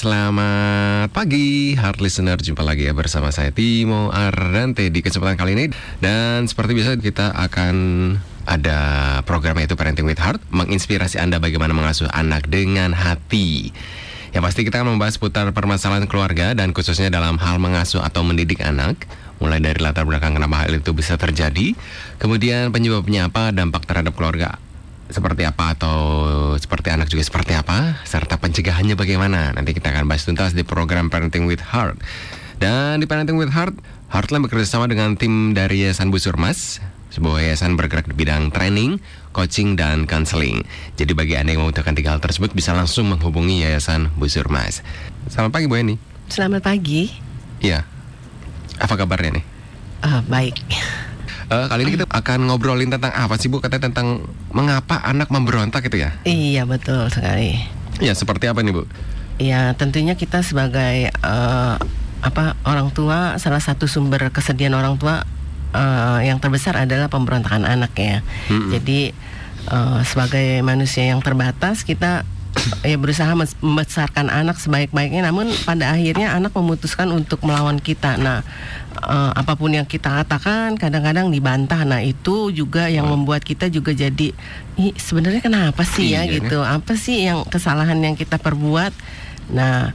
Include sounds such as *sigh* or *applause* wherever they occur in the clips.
selamat pagi Hard Listener. Jumpa lagi ya bersama saya Timo Ardante Di kesempatan kali ini. Dan seperti biasa kita akan ada program yaitu Parenting with Heart Menginspirasi Anda bagaimana mengasuh anak dengan hati. Yang pasti kita akan membahas putar permasalahan keluarga Dan khususnya dalam hal mengasuh atau mendidik anak. Mulai dari latar belakang kenapa hal itu bisa terjadi Kemudian penyebabnya apa, dampak terhadap keluarga seperti apa atau seperti anak juga seperti apa serta pencegahannya bagaimana nanti kita akan bahas tuntas di program Parenting with Heart dan di Parenting with Heart Heartland bekerja sama dengan tim dari Yayasan Busur Mas sebuah yayasan bergerak di bidang training, coaching, dan counseling. Jadi bagi Anda yang membutuhkan tiga hal tersebut bisa langsung menghubungi Yayasan Busur Mas. Selamat pagi Bu Eni. Selamat pagi. Iya. Apa kabarnya nih? Uh, baik. Uh, kali ini kita akan ngobrolin tentang apa sih Bu? Katanya tentang mengapa anak memberontak itu ya? Iya betul sekali. Ya seperti apa nih Bu? Ya tentunya kita sebagai uh, apa orang tua salah satu sumber kesedihan orang tua uh, yang terbesar adalah pemberontakan anak ya. Hmm. Jadi uh, sebagai manusia yang terbatas kita ya berusaha membesarkan anak sebaik-baiknya namun pada akhirnya anak memutuskan untuk melawan kita. Nah uh, apa pun yang kita katakan kadang-kadang dibantah. Nah itu juga yang membuat kita juga jadi sebenarnya kenapa sih ya? Iya, gitu. apa sih yang kesalahan yang kita perbuat? Nah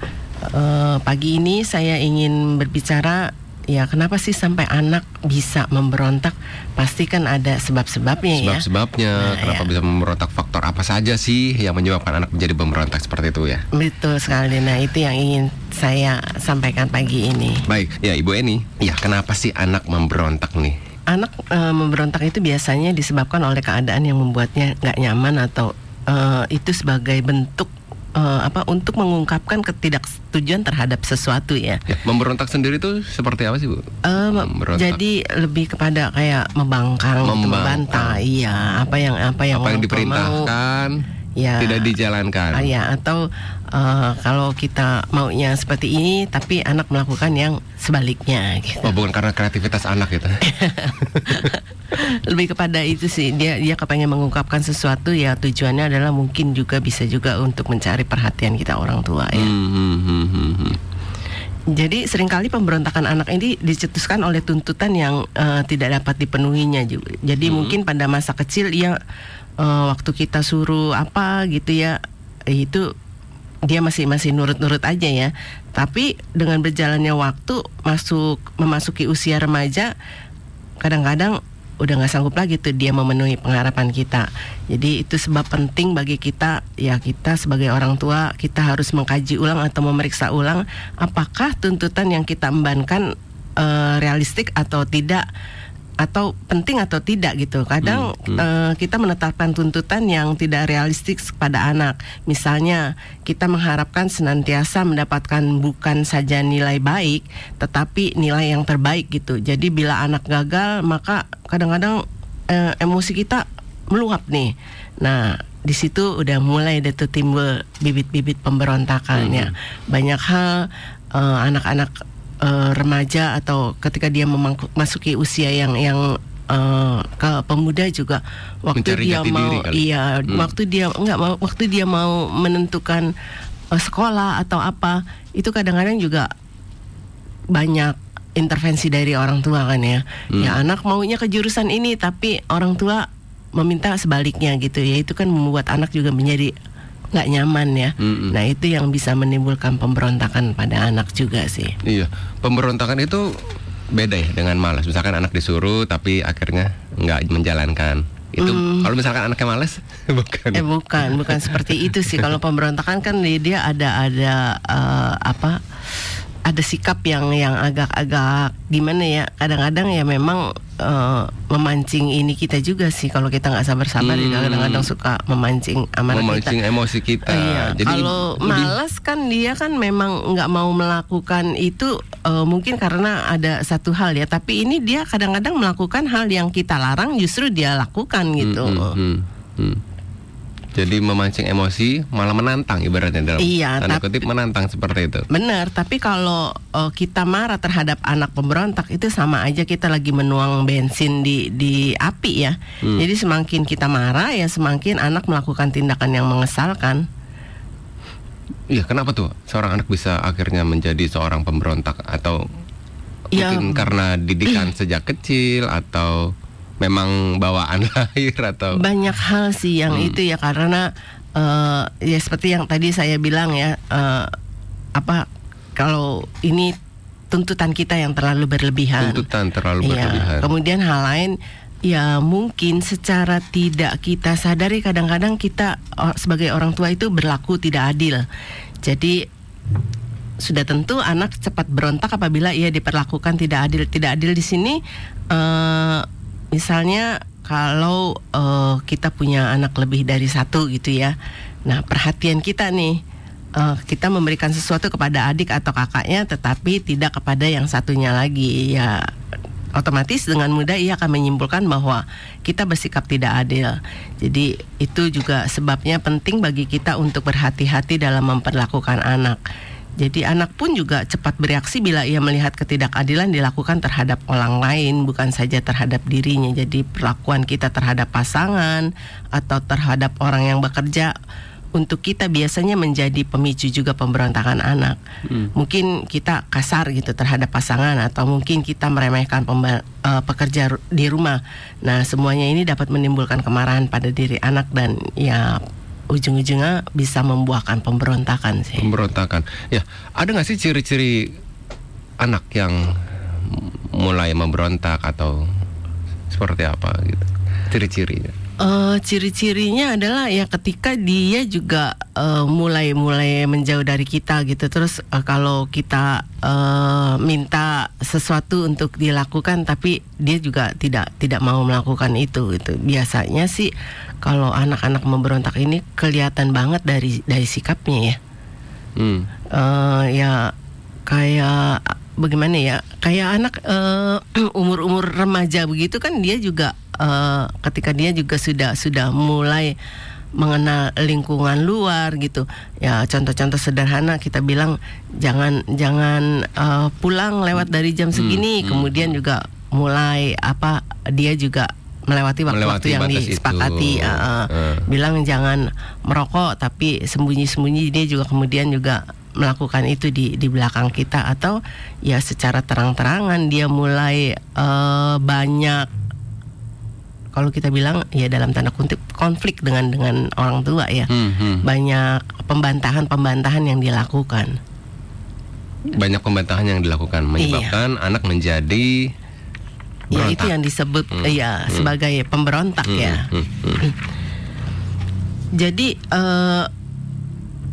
uh, pagi ini saya ingin berbicara ya kenapa sih sampai anak bisa memberontak? Pasti kan ada sebab-sebabnya ya. Sebab-sebabnya nah, kenapa ya. bisa memberontak faktor apa saja sih yang menyebabkan anak menjadi memberontak seperti itu ya? Betul sekali. Nah, itu yang ingin saya sampaikan pagi ini. Baik, ya Ibu Eni, ya kenapa sih anak memberontak nih? Anak e, memberontak itu biasanya disebabkan oleh keadaan yang membuatnya nggak nyaman atau e, itu sebagai bentuk uh, apa untuk mengungkapkan ketidaksetujuan terhadap sesuatu ya. ya memberontak sendiri itu seperti apa sih bu? Uh, jadi lebih kepada kayak membangkang, membangkang. membantah, iya apa yang apa yang apa yang diperintahkan. Mau, ya tidak dijalankan. ya atau uh, kalau kita maunya seperti ini tapi anak melakukan yang sebaliknya gitu. Oh, bukan karena kreativitas anak gitu. *laughs* Lebih kepada itu sih dia dia kepengen mengungkapkan sesuatu ya tujuannya adalah mungkin juga bisa juga untuk mencari perhatian kita orang tua ya. Hmm, hmm, hmm, hmm. Jadi sering kali pemberontakan anak ini dicetuskan oleh tuntutan yang uh, tidak dapat dipenuhinya juga. Jadi hmm. mungkin pada masa kecil ia uh, waktu kita suruh apa gitu ya itu dia masih masih nurut-nurut aja ya. Tapi dengan berjalannya waktu masuk memasuki usia remaja kadang-kadang udah nggak sanggup lagi tuh dia memenuhi pengharapan kita. Jadi itu sebab penting bagi kita ya kita sebagai orang tua kita harus mengkaji ulang atau memeriksa ulang apakah tuntutan yang kita embankan uh, realistik atau tidak atau penting atau tidak gitu. Kadang hmm, hmm. Uh, kita menetapkan tuntutan yang tidak realistik pada anak. Misalnya kita mengharapkan senantiasa mendapatkan bukan saja nilai baik, tetapi nilai yang terbaik gitu. Jadi bila anak gagal, maka kadang-kadang uh, emosi kita meluap nih. Nah, di situ udah mulai tuh timbul bibit-bibit pemberontakannya. Hmm. Banyak hal uh, anak-anak uh, remaja atau ketika dia memasuki usia yang yang uh, ke pemuda juga waktu Mencari dia mau iya hmm. waktu dia enggak waktu dia mau menentukan uh, sekolah atau apa itu kadang-kadang juga banyak intervensi dari orang tua kan ya hmm. ya anak maunya ke jurusan ini tapi orang tua meminta sebaliknya gitu ya itu kan membuat anak juga menjadi nggak nyaman ya. Mm-mm. Nah itu yang bisa menimbulkan pemberontakan pada anak juga sih. Iya, pemberontakan itu beda ya dengan malas. Misalkan anak disuruh tapi akhirnya nggak menjalankan. Itu mm. kalau misalkan anaknya malas *laughs* bukan. Eh bukan, bukan seperti itu sih. Kalau pemberontakan kan dia ada ada uh, apa? Ada sikap yang yang agak-agak gimana ya kadang-kadang ya memang uh, memancing ini kita juga sih kalau kita nggak sabar-sabar hmm. kadang-kadang suka memancing amarah memancing kita. emosi kita iya. jadi kalau malas kan dia kan memang nggak mau melakukan itu uh, mungkin karena ada satu hal ya tapi ini dia kadang-kadang melakukan hal yang kita larang justru dia lakukan gitu hmm, hmm, hmm, hmm. Jadi memancing emosi malah menantang ibaratnya dalam iya, tanda tapi, kutip menantang seperti itu. Benar, tapi kalau uh, kita marah terhadap anak pemberontak itu sama aja kita lagi menuang bensin di di api ya. Hmm. Jadi semakin kita marah ya semakin anak melakukan tindakan yang mengesalkan. Iya, kenapa tuh seorang anak bisa akhirnya menjadi seorang pemberontak atau Ya. mungkin karena didikan *clears throat* sejak kecil atau memang bawaan *laughs* lahir atau Banyak hal sih yang Hmm. itu ya karena eh, ya seperti yang tadi saya bilang ya eh, apa kalau ini tuntutan kita yang terlalu berlebihan. tuntutan terlalu Iya, berlebihan. Kemudian hal lain ya mungkin secara tidak kita sadari kadang-kadang kita oh, sebagai orang tua itu berlaku tidak adil. Jadi sudah tentu anak cepat berontak apabila ia diperlakukan tidak adil. Tidak adil di sini eh, misalnya kalau eh, kita punya anak lebih dari satu gitu ya. Nah, perhatian kita nih eh, kita memberikan sesuatu kepada adik atau kakaknya tetapi tidak kepada yang satunya lagi ya otomatis dengan mudah ia akan menyimpulkan bahwa kita bersikap tidak adil. Jadi itu juga sebabnya penting bagi kita untuk berhati-hati dalam memperlakukan anak. Jadi anak pun juga cepat bereaksi bila ia melihat ketidakadilan dilakukan terhadap orang lain bukan saja terhadap dirinya. Jadi perlakuan kita terhadap pasangan atau terhadap orang yang bekerja untuk kita biasanya menjadi pemicu juga pemberontakan anak. Mungkin kita kasar gitu terhadap pasangan atau mungkin kita meremehkan eh, pekerja di rumah. Nah, semuanya ini dapat menimbulkan kemarahan pada diri anak dan ya ujung-ujungnya bisa membuahkan pemberontakan sih. Pemberontakan. Ya, ada nggak sih ciri-ciri anak yang mulai memberontak atau seperti apa gitu? Ciri-cirinya. Eh, ciri-cirinya adalah ya ketika dia juga eh, mulai-mulai menjauh dari kita gitu. Terus eh, kalau kita eh, minta sesuatu untuk dilakukan tapi dia juga tidak tidak mau melakukan itu gitu. Biasanya sih kalau anak-anak memberontak ini kelihatan banget dari dari sikapnya ya. Hmm. Eh, ya kayak bagaimana ya kayak anak eh, *clears throat* umur-umur remaja begitu kan dia juga eh, ketika dia juga sudah sudah mulai mengenal lingkungan luar gitu. Ya contoh-contoh sederhana kita bilang jangan jangan eh, pulang lewat dari jam segini. hmm, kemudian juga mulai apa dia juga melewati waktu-waktu yang disepakati itu. eh Eh. bilang jangan merokok tapi sembunyi-sembunyi dia juga kemudian juga melakukan itu di di belakang kita. Atau ya secara terang-terangan dia mulai eh, banyak kalau kita bilang ya dalam tanda kutip konflik dengan dengan orang tua ya Hmm, hmm. banyak pembantahan-pembantahan yang dilakukan Banyak pembantahan yang dilakukan menyebabkan anak menjadi ya itu yang disebut Hmm, ya hmm. sebagai pemberontak Hmm, ya hmm, hmm. *clears throat* Jadi eh,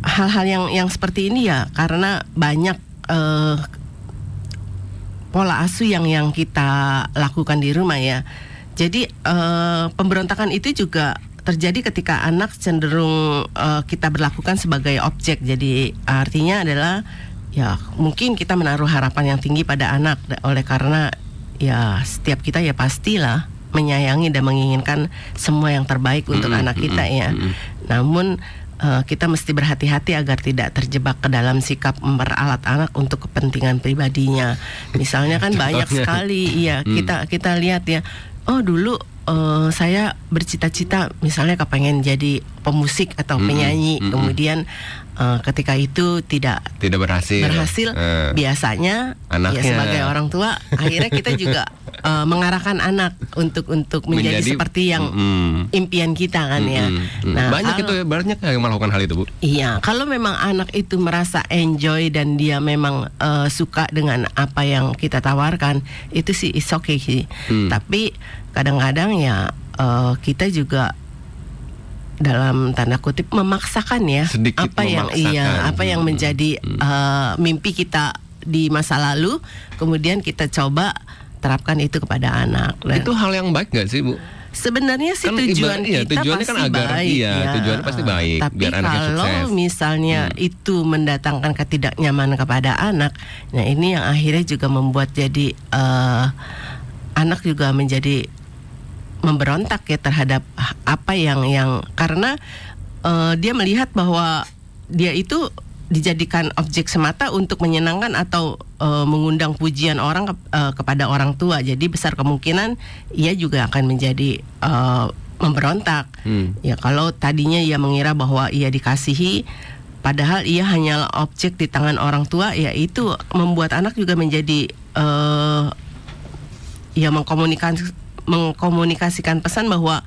hal-hal yang yang seperti ini ya karena banyak eh, pola asuh yang yang kita lakukan di rumah ya. Jadi eh, pemberontakan itu juga terjadi ketika anak cenderung eh, kita berlakukan sebagai objek. Jadi artinya adalah ya mungkin kita menaruh harapan yang tinggi pada anak oleh karena ya setiap kita ya pastilah menyayangi dan menginginkan semua yang terbaik untuk Mm-mm, anak kita ya. mm-mm. Namun eh, kita mesti berhati-hati agar tidak terjebak ke dalam sikap memperalat anak untuk kepentingan pribadinya. Misalnya kan *laughs* banyak sekali, iya Hmm. kita kita lihat ya. Oh dulu eh, saya bercita-cita misalnya kepengen jadi pemusik atau penyanyi, mm-mm. kemudian eh, ketika itu tidak Tidak berhasil. berhasil Eh. biasanya Anaknya. ya sebagai orang tua akhirnya kita juga *laughs* eh, mengarahkan anak untuk untuk menjadi, seperti yang Mm-mm. impian kita kan ya. Mm-mm. Nah, banyak kalau- itu ya, banyak yang melakukan hal itu bu. Iya, kalau memang anak itu merasa enjoy dan dia memang eh, suka dengan apa yang kita tawarkan, itu sih is okay sih. Hmm. Tapi kadang-kadang ya eh, kita juga dalam tanda kutip memaksakan ya Sedikit apa yang memaksakan. iya apa yang Hmm. menjadi eh, mimpi kita di masa lalu, kemudian kita coba terapkan itu kepada anak. Dan Itu hal yang baik nggak sih bu? Sebenarnya sih Kan tujuan ibarat- iya, kita tujuannya pasti kan agar- baik, iya, ya. tujuannya pasti baik, Tapi biar anaknya kalau sukses. Hmm. misalnya itu mendatangkan ketidaknyamanan kepada anak, nah ini yang akhirnya juga membuat jadi eh, anak juga menjadi memberontak ya terhadap apa yang yang karena eh, dia melihat bahwa dia itu dijadikan objek semata untuk menyenangkan atau eh, mengundang pujian orang ke- eh, kepada orang tua. Jadi besar kemungkinan ia juga akan menjadi eh, memberontak. Hmm. Ya kalau tadinya ia mengira bahwa ia dikasihi, padahal ia hanyalah objek di tangan orang tua ya itu membuat anak juga menjadi uh, ya mengkomunikasi mengkomunikasikan pesan bahwa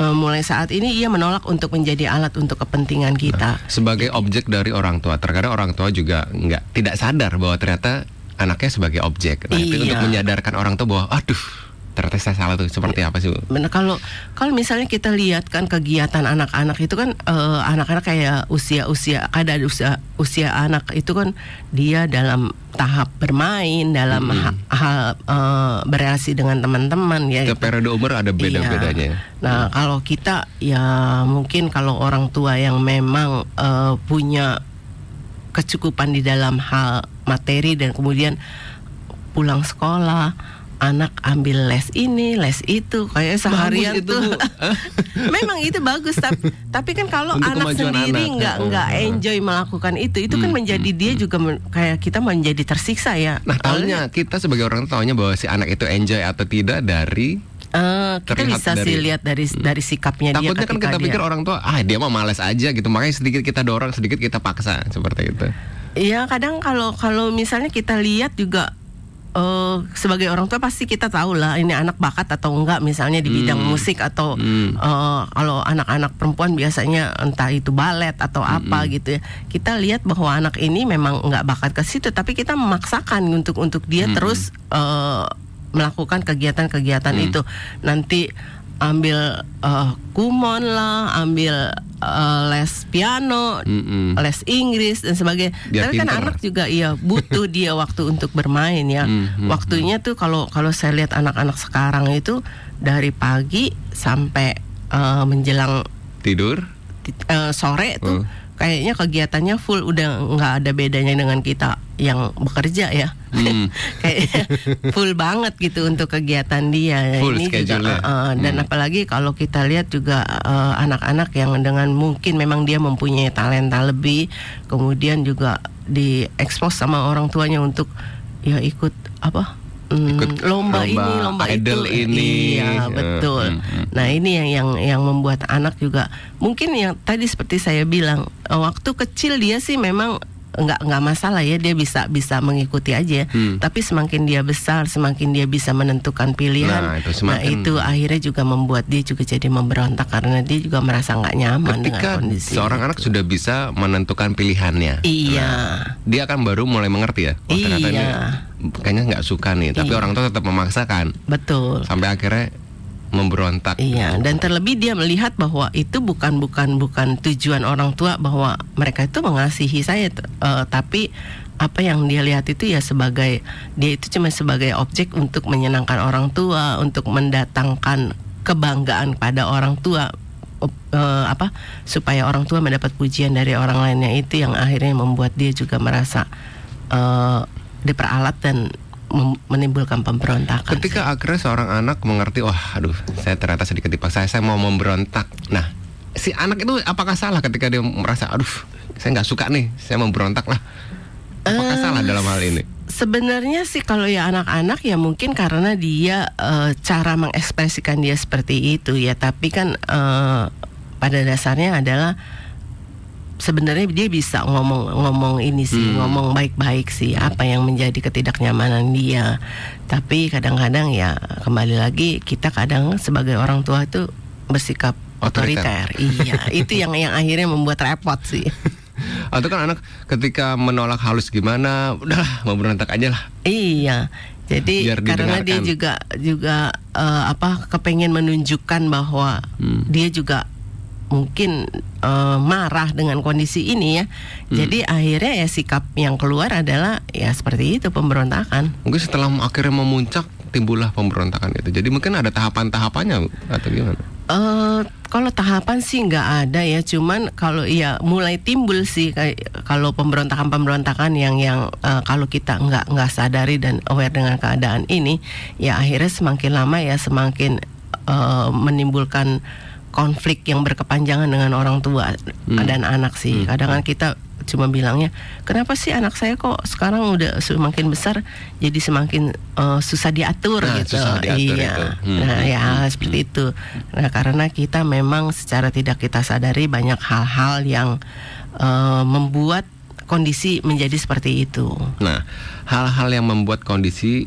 uh, mulai saat ini ia menolak untuk menjadi alat untuk kepentingan kita. Nah, sebagai objek dari orang tua, terkadang orang tua juga nggak tidak sadar bahwa ternyata anaknya sebagai objek. Nah, iya. itu untuk menyadarkan orang tua bahwa, aduh, ternyata saya salah tuh seperti apa sih bu? Benar kalau kalau misalnya kita lihat kan kegiatan anak-anak itu kan uh, anak-anak kayak usia-usia ada usia usia anak itu kan dia dalam tahap bermain dalam hmm. hal uh, berrelasi dengan teman-teman ya. Ke periode umur ada beda-bedanya. Iya. Nah hmm. kalau kita ya mungkin kalau orang tua yang memang uh, punya kecukupan di dalam hal materi dan kemudian pulang sekolah anak ambil les ini, les itu, kayak seharian itu, tuh. *laughs* Memang itu bagus, tapi tapi kan kalau anak sendiri nggak nggak enjoy melakukan itu, itu kan hmm, kan menjadi hmm, dia hmm. juga men, kayak kita menjadi tersiksa ya. Nah, tahunya kita sebagai orang tahunya bahwa si anak itu enjoy atau tidak dari Uh, kita bisa dari, sih lihat dari hmm. dari sikapnya takutnya dia. Takutnya kan kita dia, pikir orang tua, ah dia mah males aja gitu, makanya sedikit kita dorong, sedikit kita paksa seperti itu. Iya kadang kalau kalau misalnya kita lihat juga uh, sebagai orang tua pasti kita tahu lah ini anak bakat atau enggak misalnya di bidang hmm. musik atau hmm. uh, kalau anak-anak perempuan biasanya entah itu balet atau apa hmm. gitu ya kita lihat bahwa anak ini memang enggak bakat ke situ tapi kita memaksakan untuk untuk dia hmm. terus uh, melakukan kegiatan-kegiatan hmm. itu nanti ambil uh, kumon lah, ambil uh, les piano, mm -mm. les Inggris dan sebagainya. Dia Tapi kan anak juga iya butuh *laughs* dia waktu untuk bermain ya. Mm -hmm. Waktunya tuh kalau kalau saya lihat anak-anak sekarang itu dari pagi sampai uh, menjelang tidur uh, sore tuh. Uh kayaknya kegiatannya full udah nggak ada bedanya dengan kita yang bekerja ya hmm. *laughs* kayak full banget gitu untuk kegiatan dia full ini juga uh, uh, dan hmm. apalagi kalau kita lihat juga anak-anak uh, yang dengan mungkin memang dia mempunyai talenta lebih kemudian juga diekspos sama orang tuanya untuk ya ikut apa ikut lomba, lomba ini lomba idol itu. ini. Iya betul. hmm, hmm. nah ini yang yang yang membuat anak juga mungkin yang tadi seperti saya bilang waktu kecil dia sih memang nggak nggak masalah ya dia bisa bisa mengikuti aja. Hmm. tapi semakin dia besar semakin dia bisa menentukan pilihan. Nah itu, semakin... nah, itu akhirnya juga membuat dia juga jadi memberontak karena dia juga merasa nggak nyaman ketika dengan kondisi seorang anak sudah bisa menentukan pilihannya. Iya. Nah, dia akan baru mulai mengerti ya oh, iya. ini kayaknya nggak suka nih. Tapi iya. orang tua tetap memaksakan. Betul. Sampai akhirnya memberontak. Iya, dan terlebih dia melihat bahwa itu bukan bukan bukan tujuan orang tua bahwa mereka itu mengasihi saya, uh, tapi apa yang dia lihat itu ya sebagai dia itu cuma sebagai objek untuk menyenangkan orang tua, untuk mendatangkan kebanggaan pada orang tua uh, apa supaya orang tua mendapat pujian dari orang lainnya itu yang akhirnya membuat dia juga merasa uh, diperalat dan menimbulkan pemberontakan. Ketika akhirnya seorang anak mengerti, wah, aduh, saya ternyata sedikit dipaksa, saya mau memberontak. Nah, si anak itu apakah salah ketika dia merasa, aduh, saya nggak suka nih, saya memberontak lah. Apakah uh, salah dalam hal ini? Sebenarnya sih kalau ya anak-anak ya mungkin karena dia uh, cara mengekspresikan dia seperti itu ya, tapi kan uh, pada dasarnya adalah sebenarnya dia bisa ngomong-ngomong ini sih, hmm. ngomong baik-baik sih apa yang menjadi ketidaknyamanan dia. Tapi kadang-kadang ya kembali lagi kita kadang sebagai orang tua itu bersikap otoriter. iya, *laughs* itu yang yang akhirnya membuat repot sih. *laughs* Atau kan anak ketika menolak halus gimana, udah mau berontak aja lah. Iya. Jadi karena dia juga juga uh, apa kepengen menunjukkan bahwa hmm. dia juga mungkin uh, marah dengan kondisi ini ya. Hmm. Jadi akhirnya ya sikap yang keluar adalah ya seperti itu pemberontakan. Mungkin setelah akhirnya memuncak timbullah pemberontakan itu. Jadi mungkin ada tahapan-tahapannya atau gimana? Uh, kalau tahapan sih nggak ada ya, cuman kalau ya mulai timbul sih kayak kalau pemberontakan-pemberontakan yang yang uh, kalau kita nggak nggak sadari dan aware dengan keadaan ini, ya akhirnya semakin lama ya semakin uh, menimbulkan konflik yang berkepanjangan dengan orang tua hmm. dan anak sih. Hmm. Kadang kan kita cuma bilangnya, kenapa sih anak saya kok sekarang udah semakin besar jadi semakin uh, susah diatur nah, gitu. Susah diatur iya. Itu. Hmm. Nah ya hmm. seperti itu. Nah karena kita memang secara tidak kita sadari banyak hal-hal yang uh, membuat kondisi menjadi seperti itu. Nah, hal-hal yang membuat kondisi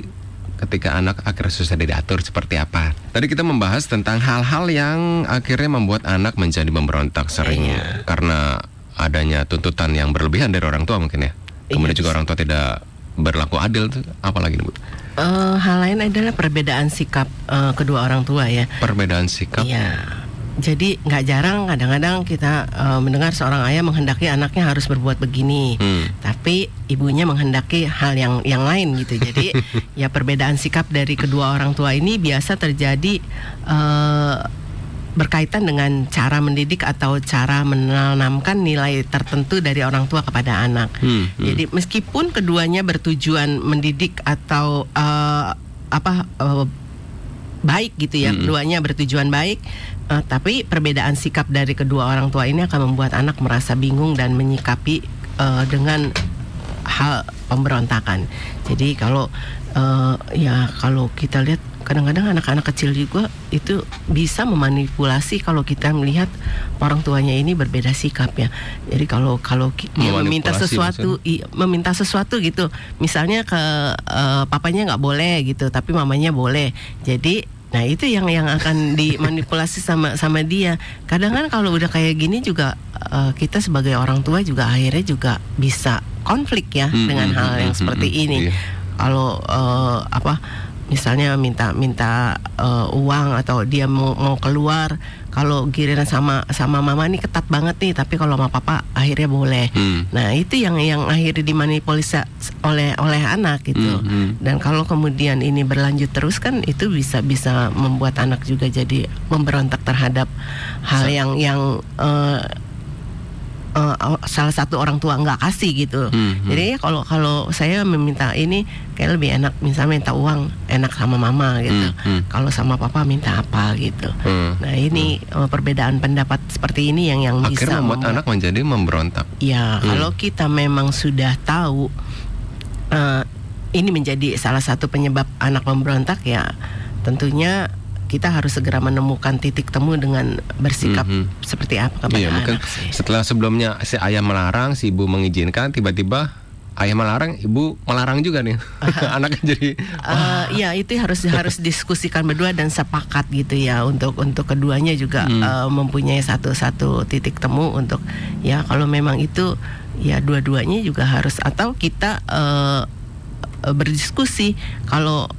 ketika anak akhirnya susah diatur seperti apa. Tadi kita membahas tentang hal-hal yang akhirnya membuat anak menjadi memberontak sering iya. karena adanya tuntutan yang berlebihan dari orang tua mungkin ya. Kemudian iya, juga orang tua tidak berlaku adil tuh apalagi nih Bu? Uh, hal lain adalah perbedaan sikap uh, kedua orang tua ya. Perbedaan sikap. Iya jadi nggak jarang kadang-kadang kita uh, mendengar seorang ayah menghendaki anaknya harus berbuat begini, hmm. tapi ibunya menghendaki hal yang yang lain gitu. Jadi *laughs* ya perbedaan sikap dari kedua orang tua ini biasa terjadi uh, berkaitan dengan cara mendidik atau cara menanamkan nilai tertentu dari orang tua kepada anak. Hmm, hmm. Jadi meskipun keduanya bertujuan mendidik atau uh, apa uh, baik gitu ya, hmm. keduanya bertujuan baik, Uh, tapi perbedaan sikap dari kedua orang tua ini akan membuat anak merasa bingung dan menyikapi uh, dengan hal pemberontakan. Jadi kalau uh, ya kalau kita lihat kadang-kadang anak-anak kecil juga itu bisa memanipulasi kalau kita melihat orang tuanya ini berbeda sikap ya. Jadi kalau kalau dia meminta sesuatu, i, meminta sesuatu gitu, misalnya ke uh, papanya nggak boleh gitu, tapi mamanya boleh. Jadi Nah itu yang yang akan dimanipulasi sama sama dia. Kadang kan kalau udah kayak gini juga uh, kita sebagai orang tua juga akhirnya juga bisa konflik ya hmm, dengan hmm, hal hmm, yang hmm, seperti hmm, ini. Iya. Kalau uh, apa misalnya minta minta uh, uang atau dia mau mau keluar kalau giliran sama sama mama nih ketat banget nih tapi kalau sama papa akhirnya boleh hmm. nah itu yang yang akhirnya dimanipulasi oleh oleh anak gitu hmm, hmm. dan kalau kemudian ini berlanjut terus kan itu bisa bisa membuat anak juga jadi memberontak terhadap hal yang yang uh, uh, salah satu orang tua nggak kasih gitu. Hmm, hmm. Jadi ya kalau kalau saya meminta ini kayak lebih enak misalnya minta uang enak sama mama gitu. Hmm, hmm. Kalau sama papa minta apa gitu. Hmm, nah ini hmm. uh, perbedaan pendapat seperti ini yang yang Akhirnya bisa membuat, membuat anak menjadi memberontak. Ya hmm. kalau kita memang sudah tahu uh, ini menjadi salah satu penyebab anak memberontak ya tentunya kita harus segera menemukan titik temu dengan bersikap mm -hmm. seperti apa kepada iya, anak. Sih. Setelah sebelumnya si ayah melarang, si ibu mengizinkan, tiba-tiba ayah melarang, ibu melarang juga nih. Uh, *laughs* *laughs* Anaknya jadi uh, ya itu harus harus diskusikan berdua dan sepakat gitu ya untuk untuk keduanya juga hmm. uh, mempunyai satu-satu titik temu untuk ya kalau memang itu ya dua-duanya juga harus atau kita uh, berdiskusi kalau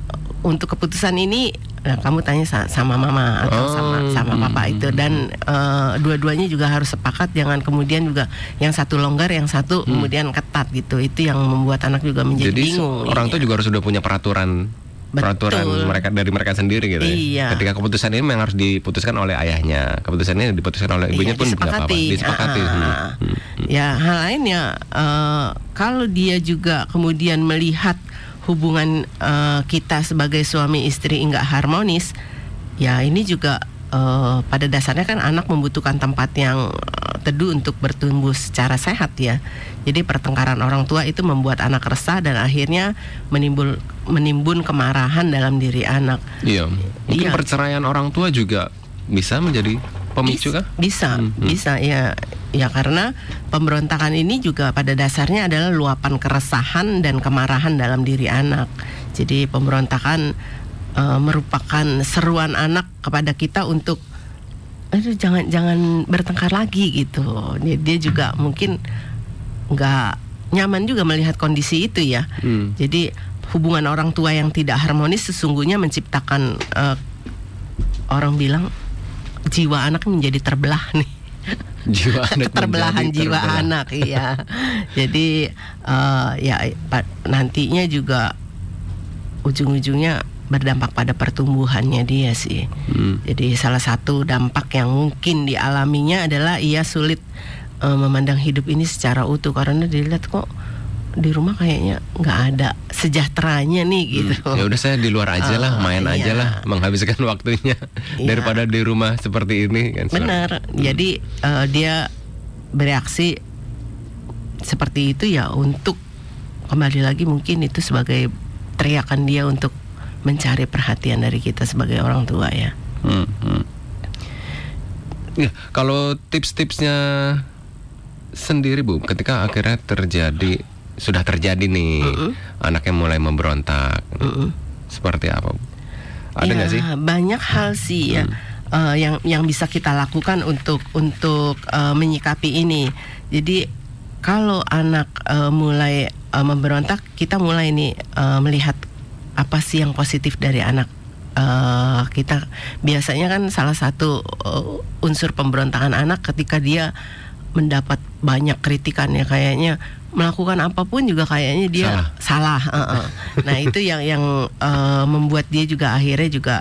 untuk keputusan ini Nah, kamu tanya sama mama atau oh, sama sama papa hmm, itu hmm, dan uh, dua-duanya juga harus sepakat jangan kemudian juga yang satu longgar yang satu hmm. kemudian ketat gitu. Itu yang membuat anak juga menjadi Jadi, bingung. Orang tuh juga harus sudah punya peraturan peraturan mereka dari mereka sendiri gitu ya. iya. ya. Ketika keputusan ini memang harus diputuskan oleh ayahnya, keputusan ini diputuskan oleh ibunya iya, pun tidak apa-apa, disepakati. Ah, hmm. Hmm. Ya, hal lainnya uh, kalau dia juga kemudian melihat hubungan uh, kita sebagai suami istri enggak harmonis, ya ini juga uh, pada dasarnya kan anak membutuhkan tempat yang uh, teduh untuk bertumbuh secara sehat ya. Jadi pertengkaran orang tua itu membuat anak resah dan akhirnya menimbul menimbun kemarahan dalam diri anak. Iya. Mungkin iya. perceraian orang tua juga bisa menjadi pemicu kah? Bisa, hmm, hmm. bisa ya Ya karena pemberontakan ini juga pada dasarnya adalah luapan keresahan dan kemarahan dalam diri anak. Jadi pemberontakan uh, merupakan seruan anak kepada kita untuk aduh jangan jangan bertengkar lagi gitu. Dia, dia juga mungkin nggak nyaman juga melihat kondisi itu ya. Hmm. Jadi hubungan orang tua yang tidak harmonis sesungguhnya menciptakan uh, orang bilang jiwa anak menjadi terbelah nih jiwa anak keterbelahan jiwa terbelah. anak iya jadi uh, ya nantinya juga ujung-ujungnya berdampak pada pertumbuhannya dia sih hmm. jadi salah satu dampak yang mungkin dialaminya adalah ia sulit uh, memandang hidup ini secara utuh karena dilihat kok di rumah kayaknya nggak ada sejahteranya nih hmm. gitu. Hmm. Ya udah saya di luar aja lah, oh, main iya. aja lah, menghabiskan *laughs* waktunya iya. daripada di rumah seperti ini kan. Benar. Hmm. Jadi uh, dia bereaksi seperti itu ya untuk kembali lagi mungkin itu sebagai teriakan dia untuk mencari perhatian dari kita sebagai orang tua ya. Hmm, hmm. Ya, kalau tips-tipsnya sendiri Bu, ketika akhirnya terjadi sudah terjadi nih Mm -mm. anaknya mulai memberontak, Mm -mm. seperti apa? Ada Ya, nggak sih? Banyak hal sih ya. eh, yang yang bisa kita lakukan untuk untuk eh, menyikapi ini. Jadi kalau anak eh, mulai eh, memberontak, kita mulai nih eh, melihat apa sih yang positif dari anak eh, kita. Biasanya kan salah satu eh, unsur pemberontakan anak ketika dia mendapat banyak kritikan ya kayaknya melakukan apa pun juga kayaknya dia salah. eh, eh. Nah itu yang yang eh, membuat dia juga akhirnya juga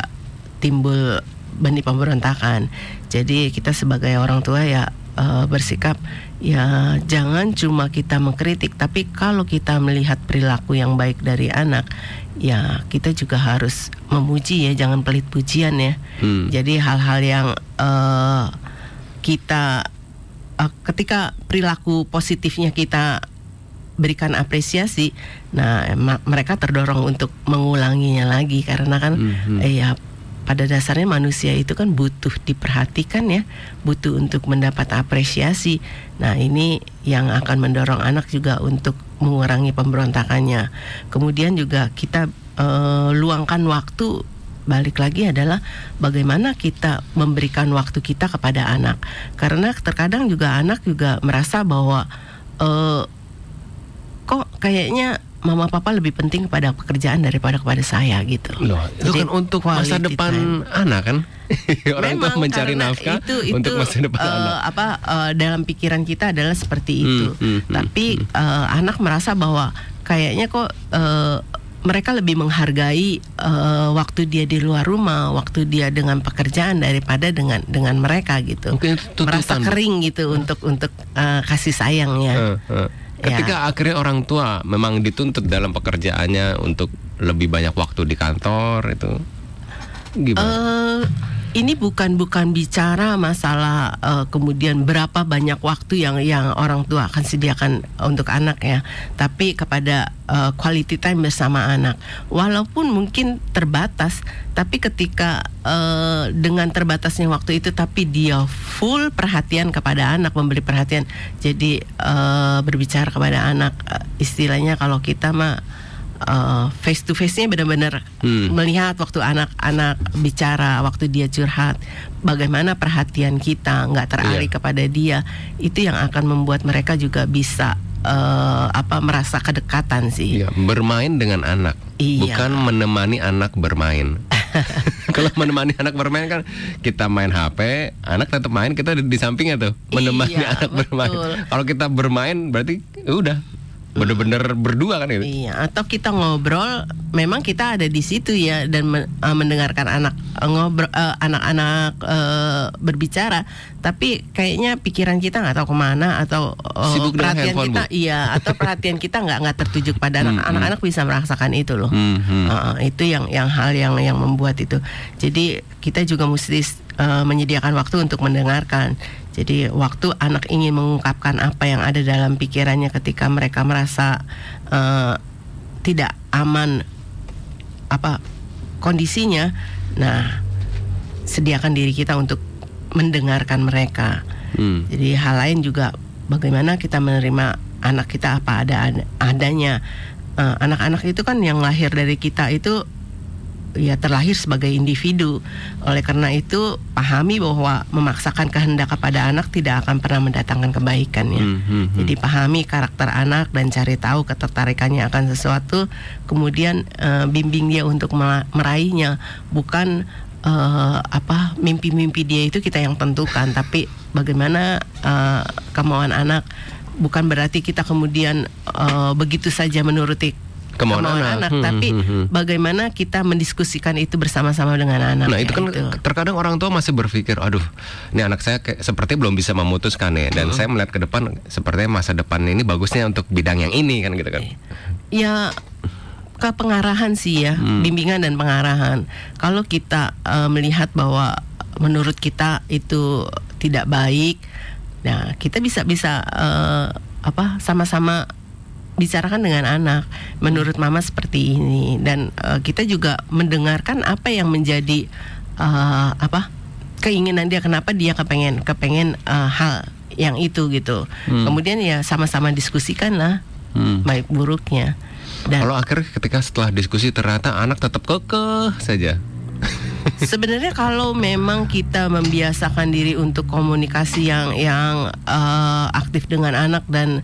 timbul benih pemberontakan. Jadi kita sebagai orang tua ya eh, bersikap ya jangan cuma kita mengkritik, tapi kalau kita melihat perilaku yang baik dari anak, ya kita juga harus memuji ya, jangan pelit pujian ya. Hmm. Jadi hal-hal yang eh, kita eh, ketika perilaku positifnya kita berikan apresiasi, nah mereka terdorong untuk mengulanginya lagi karena kan Mhm. eh, ya pada dasarnya manusia itu kan butuh diperhatikan ya, butuh untuk mendapat apresiasi. Nah ini yang akan mendorong anak juga untuk mengurangi pemberontakannya. Kemudian juga kita eh, luangkan waktu balik lagi adalah bagaimana kita memberikan waktu kita kepada anak karena terkadang juga anak juga merasa bahwa eh, kok kayaknya mama papa lebih penting kepada pekerjaan daripada kepada saya gitu. Loh, itu Jadi, kan untuk masa depan time. anak kan? *laughs* Orang tua Memang, mencari karena nafkah itu, itu, untuk masa depan eh, anak. apa eh, dalam pikiran kita adalah seperti Hmm, itu. hmm, hmm, Tapi eh, anak merasa bahwa kayaknya kok eh, mereka lebih menghargai eh, waktu dia di luar rumah, waktu dia dengan pekerjaan daripada dengan dengan mereka gitu. Mungkin itu Merasa kering gitu untuk untuk eh, kasih sayangnya. Eh, eh. Ya. Ketika akhirnya orang tua memang dituntut dalam pekerjaannya untuk lebih banyak waktu di kantor itu gimana? Eh, ini bukan bukan bicara masalah eh, kemudian berapa banyak waktu yang yang orang tua akan sediakan untuk anak ya, tapi kepada eh, quality time bersama anak. Walaupun mungkin terbatas, tapi ketika eh, dengan terbatasnya waktu itu, tapi dia full perhatian kepada anak, memberi perhatian, jadi eh, berbicara kepada anak, eh, istilahnya kalau kita mah face to face-nya benar-benar Hmm. melihat waktu anak-anak bicara, waktu dia curhat, bagaimana perhatian kita nggak teralih Iya. kepada dia, itu yang akan membuat mereka juga bisa eh, apa merasa kedekatan sih. Iya, bermain dengan anak, Iya. bukan menemani anak bermain. *laughs* Kalau menemani anak bermain kan kita main HP, anak tetap main, kita di, di sampingnya tuh menemani Iya, anak bermain. betul. Kalau kita bermain berarti ya udah bener-bener berdua kan itu. Iya, atau kita ngobrol, memang kita ada di situ ya dan men- eh, mendengarkan anak eh, ngobrol, eh, anak-anak eh, berbicara, tapi kayaknya pikiran kita nggak tahu ke mana atau eh, Sibuk perhatian handphone, kita, Bu. iya, atau perhatian kita nggak nggak tertuju pada Hmm, anak. Anak-anak bisa merasakan itu loh. Hmm, hmm. Uh, itu yang yang hal yang yang membuat itu. Jadi kita juga mesti uh, menyediakan waktu untuk mendengarkan. Jadi waktu anak ingin mengungkapkan apa yang ada dalam pikirannya ketika mereka merasa uh, tidak aman apa kondisinya. Nah, sediakan diri kita untuk mendengarkan mereka. Hmm. Jadi hal lain juga bagaimana kita menerima anak kita apa ada adanya. Eh, Anak-anak itu kan yang lahir dari kita itu ya terlahir sebagai individu. Oleh karena itu pahami bahwa memaksakan kehendak kepada anak tidak akan pernah mendatangkan kebaikan ya. Hmm, hmm, hmm. Jadi pahami karakter anak dan cari tahu ketertarikannya akan sesuatu, kemudian eh, bimbing dia untuk meraihnya, bukan eh, apa mimpi-mimpi dia itu kita yang tentukan, tapi bagaimana eh, kemauan anak. Bukan berarti kita kemudian eh, begitu saja menuruti Kemauan anak. Hmm, tapi hmm, hmm. bagaimana kita mendiskusikan itu bersama-sama dengan anak. Nah ya, itu kan terkadang orang tua masih berpikir, aduh, ini anak saya kayak, seperti belum bisa memutuskan ya, dan saya melihat ke depan sepertinya masa depan ini bagusnya untuk bidang yang ini kan gitu kan. Ya ke pengarahan sih ya, Hmm. bimbingan dan pengarahan. Kalau kita eh, melihat bahwa menurut kita itu tidak baik, nah kita bisa bisa eh, apa sama-sama bicarakan dengan anak. Menurut mama seperti ini dan eh, kita juga mendengarkan apa yang menjadi eh, apa keinginan dia kenapa dia kepengen kepengen eh, hal yang itu gitu. Hmm. Kemudian ya sama-sama diskusikan lah hmm. baik buruknya. Dan kalau akhirnya ketika setelah diskusi ternyata anak tetap kekeh saja. *laughs* Sebenarnya kalau memang kita membiasakan diri untuk komunikasi yang yang uh, aktif dengan anak dan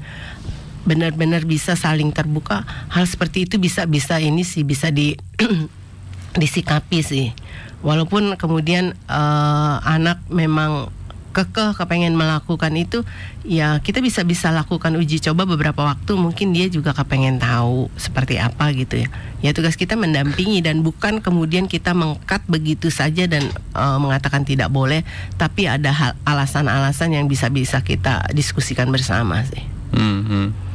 benar-benar bisa saling terbuka, hal seperti itu bisa bisa ini sih bisa di *clears throat* disikapi sih. Walaupun kemudian uh, anak memang kekeh kepengen melakukan itu ya kita bisa bisa lakukan uji coba beberapa waktu. Mungkin dia juga kepengen tahu seperti apa gitu ya. Ya tugas kita mendampingi dan bukan kemudian kita mengkat begitu saja dan uh, mengatakan tidak boleh. Tapi ada alasan-alasan yang bisa bisa kita diskusikan bersama sih. Hmm, hmm.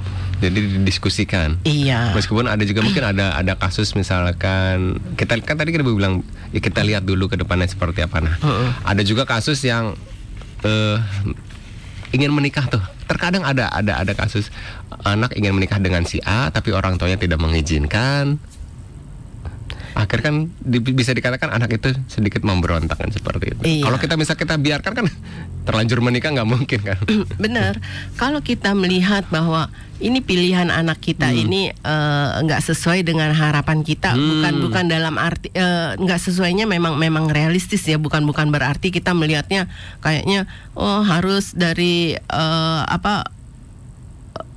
Jadi didiskusikan. Iya. Meskipun ada juga mungkin ada ada kasus misalkan kita kan tadi kita bilang ya kita lihat dulu ke depannya seperti apa nah. Uh -uh. Ada juga kasus yang uh, ingin menikah tuh terkadang ada ada ada kasus anak ingin menikah dengan si A tapi orang tuanya tidak mengizinkan akhir kan di, bisa dikatakan anak itu sedikit memberontak kan seperti itu. Iya. Kalau kita bisa kita biarkan kan terlanjur menikah nggak mungkin kan. *clears throat* Benar. Kalau kita melihat bahwa ini pilihan anak kita hmm. ini eh, nggak uh, sesuai dengan harapan kita, hmm. bukan bukan dalam arti uh, nggak sesuainya memang memang realistis ya, bukan bukan berarti kita melihatnya kayaknya oh harus dari uh, apa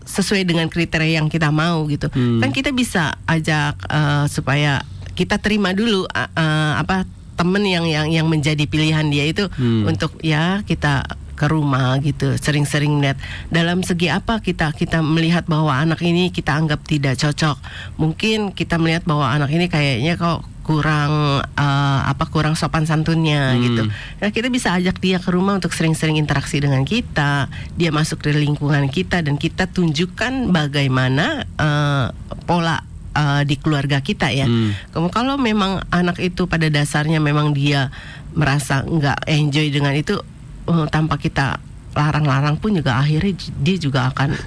sesuai dengan kriteria yang kita mau gitu. Hmm. Kan kita bisa ajak uh, supaya kita terima dulu uh, uh, apa temen yang yang yang menjadi pilihan dia itu hmm. untuk ya kita ke rumah gitu sering-sering lihat dalam segi apa kita kita melihat bahwa anak ini kita anggap tidak cocok mungkin kita melihat bahwa anak ini kayaknya kok kurang uh, apa kurang sopan santunnya hmm. gitu nah kita bisa ajak dia ke rumah untuk sering-sering interaksi dengan kita dia masuk ke lingkungan kita dan kita tunjukkan bagaimana uh, pola uh, di keluarga kita ya. Hmm. Kalau memang anak itu pada dasarnya memang dia merasa nggak enjoy dengan itu uh, tanpa kita larang-larang pun juga akhirnya dia juga akan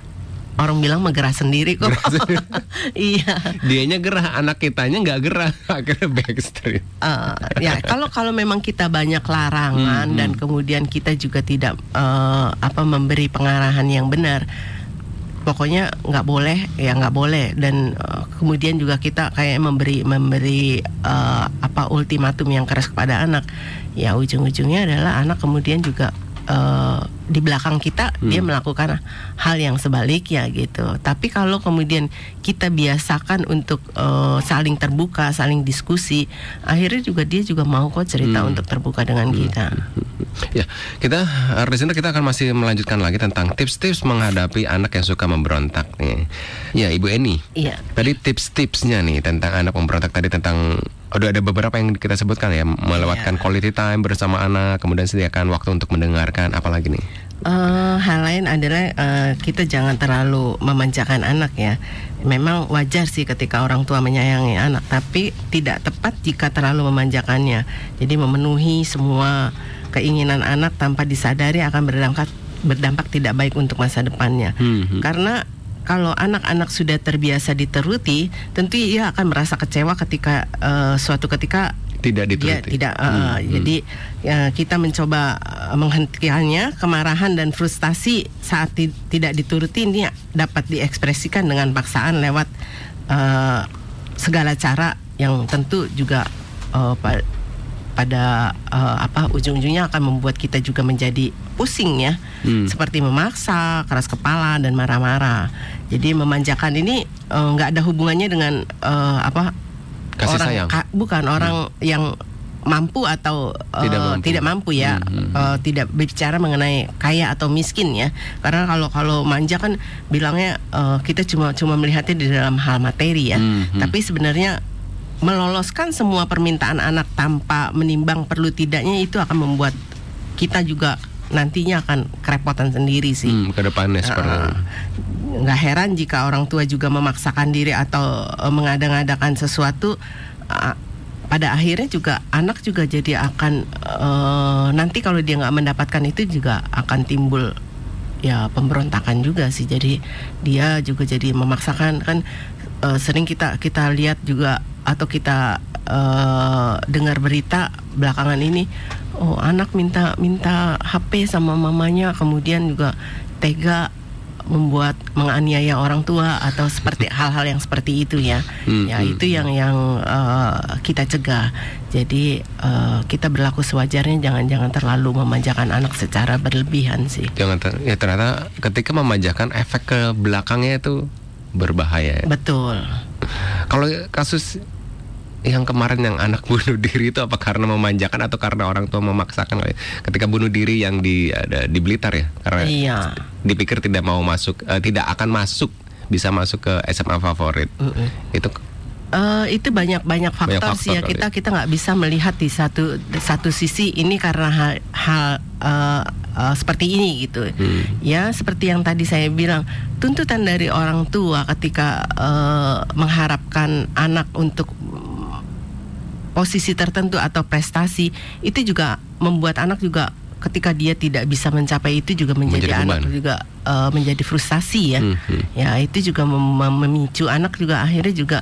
orang bilang menggerah sendiri kok. *laughs* iya. Dianya gerah, anak kitanya nggak gerah, *laughs* akhirnya backstreet. Uh, ya kalau kalau memang kita banyak larangan hmm, dan hmm. kemudian kita juga tidak uh, apa memberi pengarahan yang benar pokoknya nggak boleh ya nggak boleh. Dan uh, kemudian juga kita kayak memberi memberi uh, apa ultimatum yang keras kepada anak. Ya ujung-ujungnya adalah anak kemudian juga uh, di belakang kita hmm. dia melakukan hal yang sebaliknya gitu. Tapi kalau kemudian kita biasakan untuk uh, saling terbuka, saling diskusi, akhirnya juga dia juga mau kok cerita hmm. untuk terbuka dengan hmm. kita. Ya, kita Resina kita akan masih melanjutkan lagi tentang tips-tips menghadapi anak yang suka memberontak nih. Ya, Ibu Eni. Iya. Tadi tips-tipsnya nih tentang anak memberontak tadi tentang udah ada beberapa yang kita sebutkan ya melewatkan yeah. quality time bersama anak kemudian sediakan waktu untuk mendengarkan apalagi nih uh, hal lain adalah uh, kita jangan terlalu memanjakan anak ya memang wajar sih ketika orang tua menyayangi anak tapi tidak tepat jika terlalu memanjakannya jadi memenuhi semua keinginan anak tanpa disadari akan berdampak berdampak tidak baik untuk masa depannya hmm. karena kalau anak-anak sudah terbiasa diteruti, tentu ia akan merasa kecewa ketika uh, suatu ketika tidak dituruti. Dia tidak. Uh, hmm, Jadi ya, kita mencoba uh, menghentikannya, kemarahan dan frustasi saat ti tidak dituruti ini dapat diekspresikan dengan paksaan lewat uh, segala cara yang tentu juga uh, pada uh, apa ujung-ujungnya akan membuat kita juga menjadi pusing ya hmm. seperti memaksa keras kepala dan marah-marah jadi memanjakan ini eh, nggak uh, ada hubungannya dengan uh, apa Kasih orang sayang. Ka, bukan hmm. orang yang mampu atau uh, tidak, mampu. tidak mampu ya hmm, hmm. Uh, tidak bicara mengenai kaya atau miskin ya karena kalau kalau manja kan bilangnya uh, kita cuma cuma melihatnya di dalam hal materi ya hmm, hmm. tapi sebenarnya meloloskan semua permintaan anak tanpa menimbang perlu tidaknya itu akan membuat kita juga nantinya akan kerepotan sendiri sih. Hmm, ke depannya seperti uh, nggak heran jika orang tua juga memaksakan diri atau uh, mengada-ngadakan sesuatu uh, pada akhirnya juga anak juga jadi akan uh, nanti kalau dia nggak mendapatkan itu juga akan timbul ya pemberontakan juga sih. Jadi dia juga jadi memaksakan. Kan uh, sering kita kita lihat juga atau kita uh, dengar berita belakangan ini oh anak minta minta HP sama mamanya kemudian juga tega membuat menganiaya orang tua atau seperti *laughs* hal-hal yang seperti itu ya. Hmm, ya hmm. itu yang yang uh, kita cegah. Jadi uh, kita berlaku sewajarnya jangan-jangan terlalu memanjakan anak secara berlebihan sih. Jangan ter ya ternyata ketika memanjakan efek ke belakangnya itu berbahaya betul kalau kasus yang kemarin yang anak bunuh diri itu apa karena memanjakan atau karena orang tua memaksakan ketika bunuh diri yang di ada di Blitar ya? Karena iya. dipikir tidak mau masuk uh, tidak akan masuk bisa masuk ke SMA favorit. Uh -uh. itu Uh, itu banyak banyak faktor, banyak faktor sih ya. kita kita nggak bisa melihat di satu satu sisi ini karena hal, hal uh, uh, seperti ini gitu hmm. ya seperti yang tadi saya bilang tuntutan dari orang tua ketika uh, mengharapkan anak untuk posisi tertentu atau prestasi itu juga membuat anak juga ketika dia tidak bisa mencapai itu juga menjadi, menjadi anak juga uh, menjadi frustasi ya. Hmm, hmm. Ya, itu juga mem memicu anak juga akhirnya juga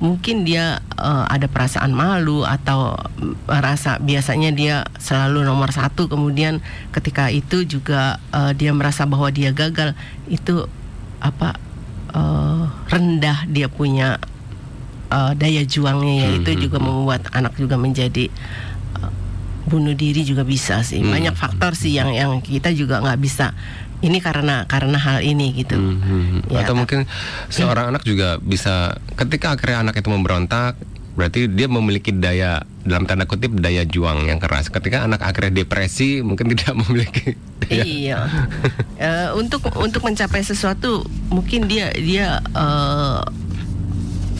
mungkin dia uh, ada perasaan malu atau merasa biasanya dia selalu nomor satu kemudian ketika itu juga uh, dia merasa bahwa dia gagal itu apa uh, rendah dia punya uh, daya juangnya ya hmm, itu hmm, juga hmm. membuat anak juga menjadi uh, bunuh diri juga bisa sih banyak faktor sih yang yang kita juga nggak bisa ini karena karena hal ini gitu hmm, ya, atau mungkin seorang anak juga bisa ketika akhirnya anak itu memberontak berarti dia memiliki daya dalam tanda kutip daya juang yang keras. Ketika anak akhirnya depresi mungkin *laughs* tidak memiliki. Daya. Iya. uh, untuk untuk mencapai sesuatu mungkin dia dia uh,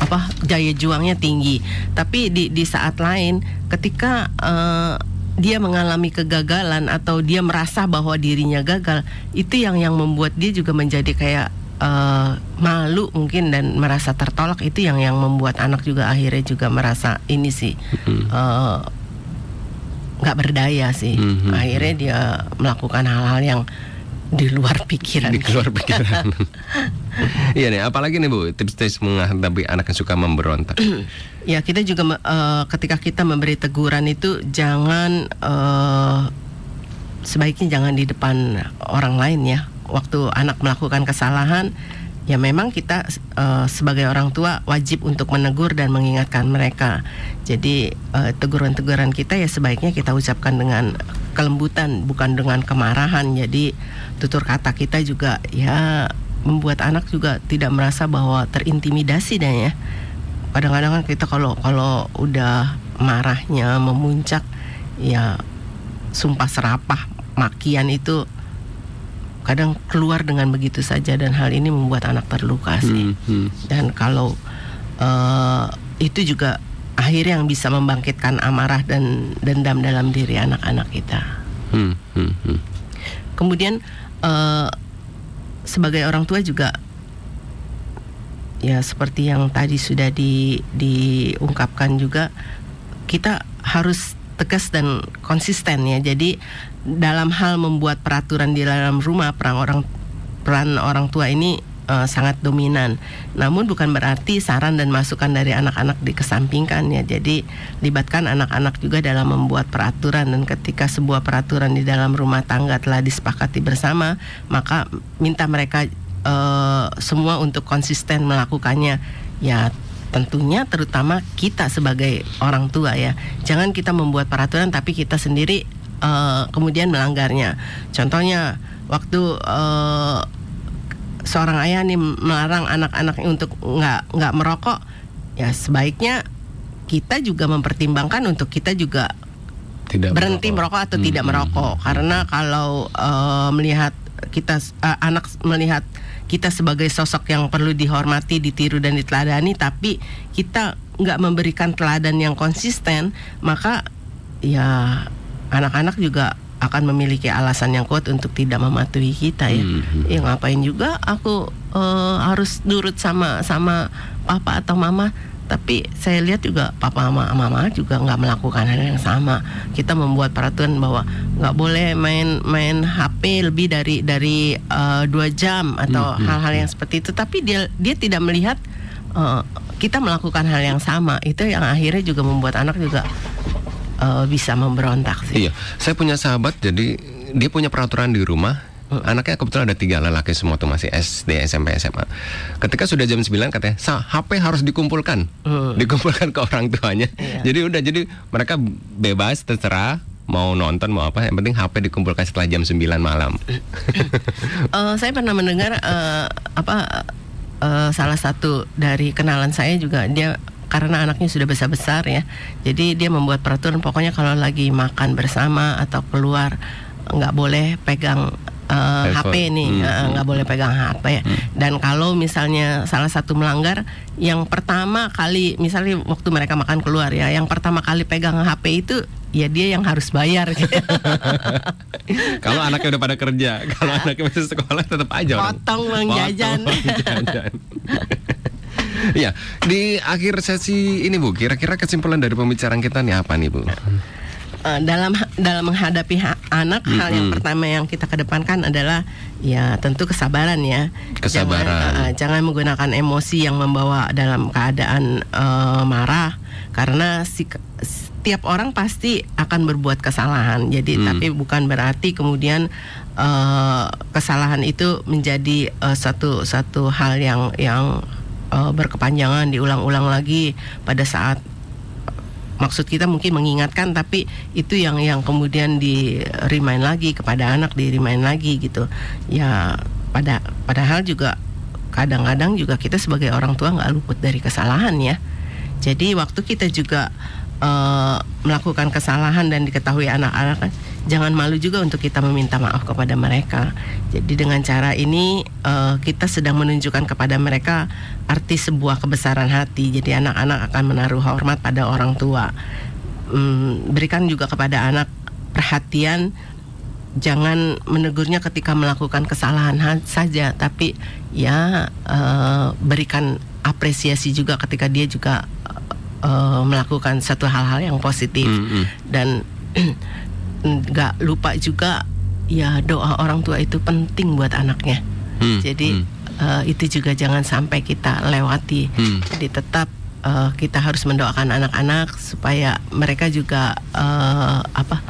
apa daya juangnya tinggi tapi di di saat lain ketika uh, dia mengalami kegagalan atau dia merasa bahwa dirinya gagal itu yang yang membuat dia juga menjadi kayak uh, malu mungkin dan merasa tertolak itu yang yang membuat anak juga akhirnya juga merasa ini sih uh, nggak berdaya sih mm-hmm. akhirnya dia melakukan hal-hal yang di luar pikiran. Di luar pikiran. *laughs* *laughs* iya nih, apalagi nih Bu, tips-tips menghadapi anak yang suka memberontak. *clears throat* ya, kita juga uh, ketika kita memberi teguran itu jangan uh, sebaiknya jangan di depan orang lain ya. Waktu anak melakukan kesalahan, ya memang kita uh, sebagai orang tua wajib untuk menegur dan mengingatkan mereka. Jadi uh, teguran-teguran kita ya sebaiknya kita ucapkan dengan kelembutan bukan dengan kemarahan. Jadi tutur kata kita juga ya membuat anak juga tidak merasa bahwa terintimidasi dan ya. Kadang-kadang kan kita kalau kalau udah marahnya memuncak ya sumpah serapah makian itu kadang keluar dengan begitu saja dan hal ini membuat anak terluka sih. Hmm, hmm. Dan kalau uh, itu juga akhirnya yang bisa membangkitkan amarah dan dendam dalam diri anak-anak kita. Hmm, hmm, hmm. Kemudian uh, sebagai orang tua juga ya seperti yang tadi sudah di, diungkapkan juga kita harus tegas dan konsisten ya. Jadi dalam hal membuat peraturan di dalam rumah peran orang peran orang tua ini uh, sangat dominan. Namun bukan berarti saran dan masukan dari anak-anak dikesampingkan ya. Jadi libatkan anak-anak juga dalam membuat peraturan dan ketika sebuah peraturan di dalam rumah tangga telah disepakati bersama, maka minta mereka uh, semua untuk konsisten melakukannya. Ya tentunya terutama kita sebagai orang tua ya jangan kita membuat peraturan tapi kita sendiri uh, kemudian melanggarnya contohnya waktu uh, seorang ayah nih melarang anak-anak untuk nggak nggak merokok ya sebaiknya kita juga mempertimbangkan untuk kita juga tidak berhenti merokok, merokok atau hmm. tidak merokok karena kalau uh, melihat kita uh, anak melihat kita sebagai sosok yang perlu dihormati, ditiru dan diteladani, tapi kita nggak memberikan teladan yang konsisten, maka ya anak-anak juga akan memiliki alasan yang kuat untuk tidak mematuhi kita ya. Hmm. Ya ngapain juga aku uh, harus nurut sama sama papa atau mama. Tapi saya lihat juga papa mama mama juga nggak melakukan hal yang sama. Kita membuat peraturan bahwa nggak boleh main main HP lebih dari dari uh, dua jam atau hmm, hmm, hal-hal hmm, yang seperti itu. Tapi dia dia tidak melihat uh, kita melakukan hal yang sama. Itu yang akhirnya juga membuat anak juga uh, bisa memberontak sih. Iya, saya punya sahabat jadi dia punya peraturan di rumah Anaknya kebetulan ada tiga lelaki semua tuh masih SD, SMP, SMA. Ketika sudah jam 9 katanya, HP harus dikumpulkan, uh. dikumpulkan ke orang tuanya. Iya. Jadi udah, jadi mereka bebas terserah mau nonton mau apa, yang penting HP dikumpulkan setelah jam 9 malam. uh, *laughs* saya pernah mendengar uh, apa uh, salah satu dari kenalan saya juga dia karena anaknya sudah besar-besar ya. Jadi dia membuat peraturan pokoknya kalau lagi makan bersama atau keluar nggak boleh pegang uh, eh, HP nih hmm. Eh, nggak hmm. boleh pegang HP hmm. dan kalau misalnya salah satu melanggar yang pertama kali misalnya waktu mereka makan keluar ya yang pertama kali pegang HP itu ya dia yang harus bayar *laughs* *laughs* kalau anaknya udah pada kerja kalau anaknya masih sekolah tetap aja potong uang jajan *laughs* Iya, di akhir sesi ini Bu, kira-kira kesimpulan dari pembicaraan kita nih apa nih Bu? uh, dalam dalam menghadapi ha anak mm -hmm. hal yang pertama yang kita kedepankan adalah ya tentu kesabaran ya kesabaran jangan, uh, jangan menggunakan emosi yang membawa dalam keadaan uh, marah karena si setiap orang pasti akan berbuat kesalahan jadi mm. tapi bukan berarti kemudian uh, kesalahan itu menjadi uh, satu satu hal yang yang uh, berkepanjangan diulang-ulang lagi pada saat maksud kita mungkin mengingatkan tapi itu yang yang kemudian di remind lagi kepada anak di remind lagi gitu. Ya pada padahal juga kadang-kadang juga kita sebagai orang tua nggak luput dari kesalahan ya. Jadi waktu kita juga uh, melakukan kesalahan dan diketahui anak-anak kan jangan malu juga untuk kita meminta maaf kepada mereka. Jadi dengan cara ini uh, kita sedang menunjukkan kepada mereka arti sebuah kebesaran hati. Jadi anak-anak akan menaruh hormat pada orang tua. Um, berikan juga kepada anak perhatian. Jangan menegurnya ketika melakukan kesalahan saja, tapi ya uh, berikan apresiasi juga ketika dia juga uh, melakukan satu hal-hal yang positif mm -hmm. dan *clears throat* nggak lupa juga ya doa orang tua itu penting buat anaknya. Hmm, Jadi hmm. Uh, itu juga jangan sampai kita lewati. Hmm. Jadi tetap uh, kita harus mendoakan anak-anak supaya mereka juga uh, apa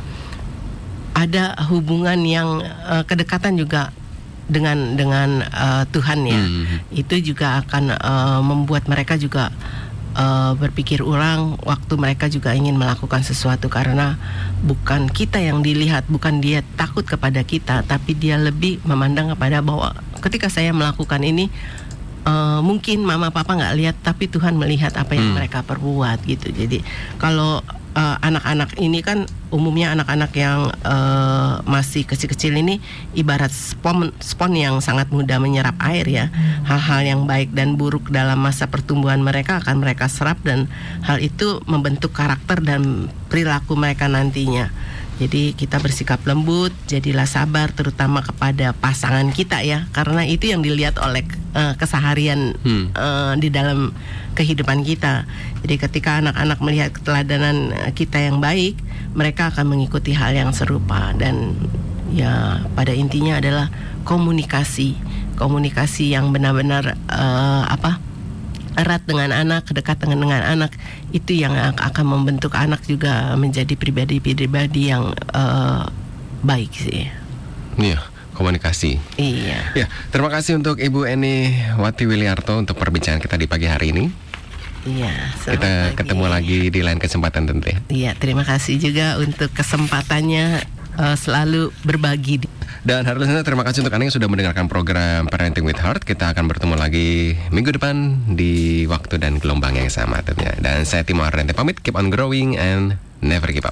ada hubungan yang uh, kedekatan juga dengan dengan uh, Tuhan ya. Hmm. Itu juga akan uh, membuat mereka juga uh, berpikir ulang waktu mereka juga ingin melakukan sesuatu karena bukan kita yang dilihat, bukan dia takut kepada kita, tapi dia lebih memandang kepada bahwa ketika saya melakukan ini uh, mungkin mama papa nggak lihat, tapi Tuhan melihat apa yang hmm. mereka perbuat gitu. Jadi kalau anak-anak uh, ini kan umumnya anak-anak yang uh, masih kecil-kecil ini ibarat spon spon yang sangat mudah menyerap air ya. Hal-hal yang baik dan buruk dalam masa pertumbuhan mereka akan mereka serap dan hal itu membentuk karakter dan perilaku mereka nantinya. Jadi kita bersikap lembut, jadilah sabar terutama kepada pasangan kita ya, karena itu yang dilihat oleh uh, keseharian hmm. uh, di dalam kehidupan kita. Jadi ketika anak-anak melihat keteladanan eh, kita yang baik, mereka akan mengikuti hal yang serupa dan ya pada intinya adalah komunikasi, komunikasi yang benar-benar uh, apa? erat dengan anak, dekat dengan dengan anak itu yang akan membentuk anak juga menjadi pribadi-pribadi yang uh, baik sih. Iya komunikasi. Iya. Ya, terima kasih untuk Ibu Eni Wati Wiliarto untuk perbincangan kita di pagi hari ini. Iya. Kita pagi. ketemu lagi di lain kesempatan tentu. Ya. Iya, terima kasih juga untuk kesempatannya uh, selalu berbagi. Dan hari ini terima kasih untuk Anda yang sudah mendengarkan program Parenting with Heart. Kita akan bertemu lagi minggu depan di waktu dan gelombang yang sama tentunya. Dan saya Timo Arrente pamit, keep on growing and never give up.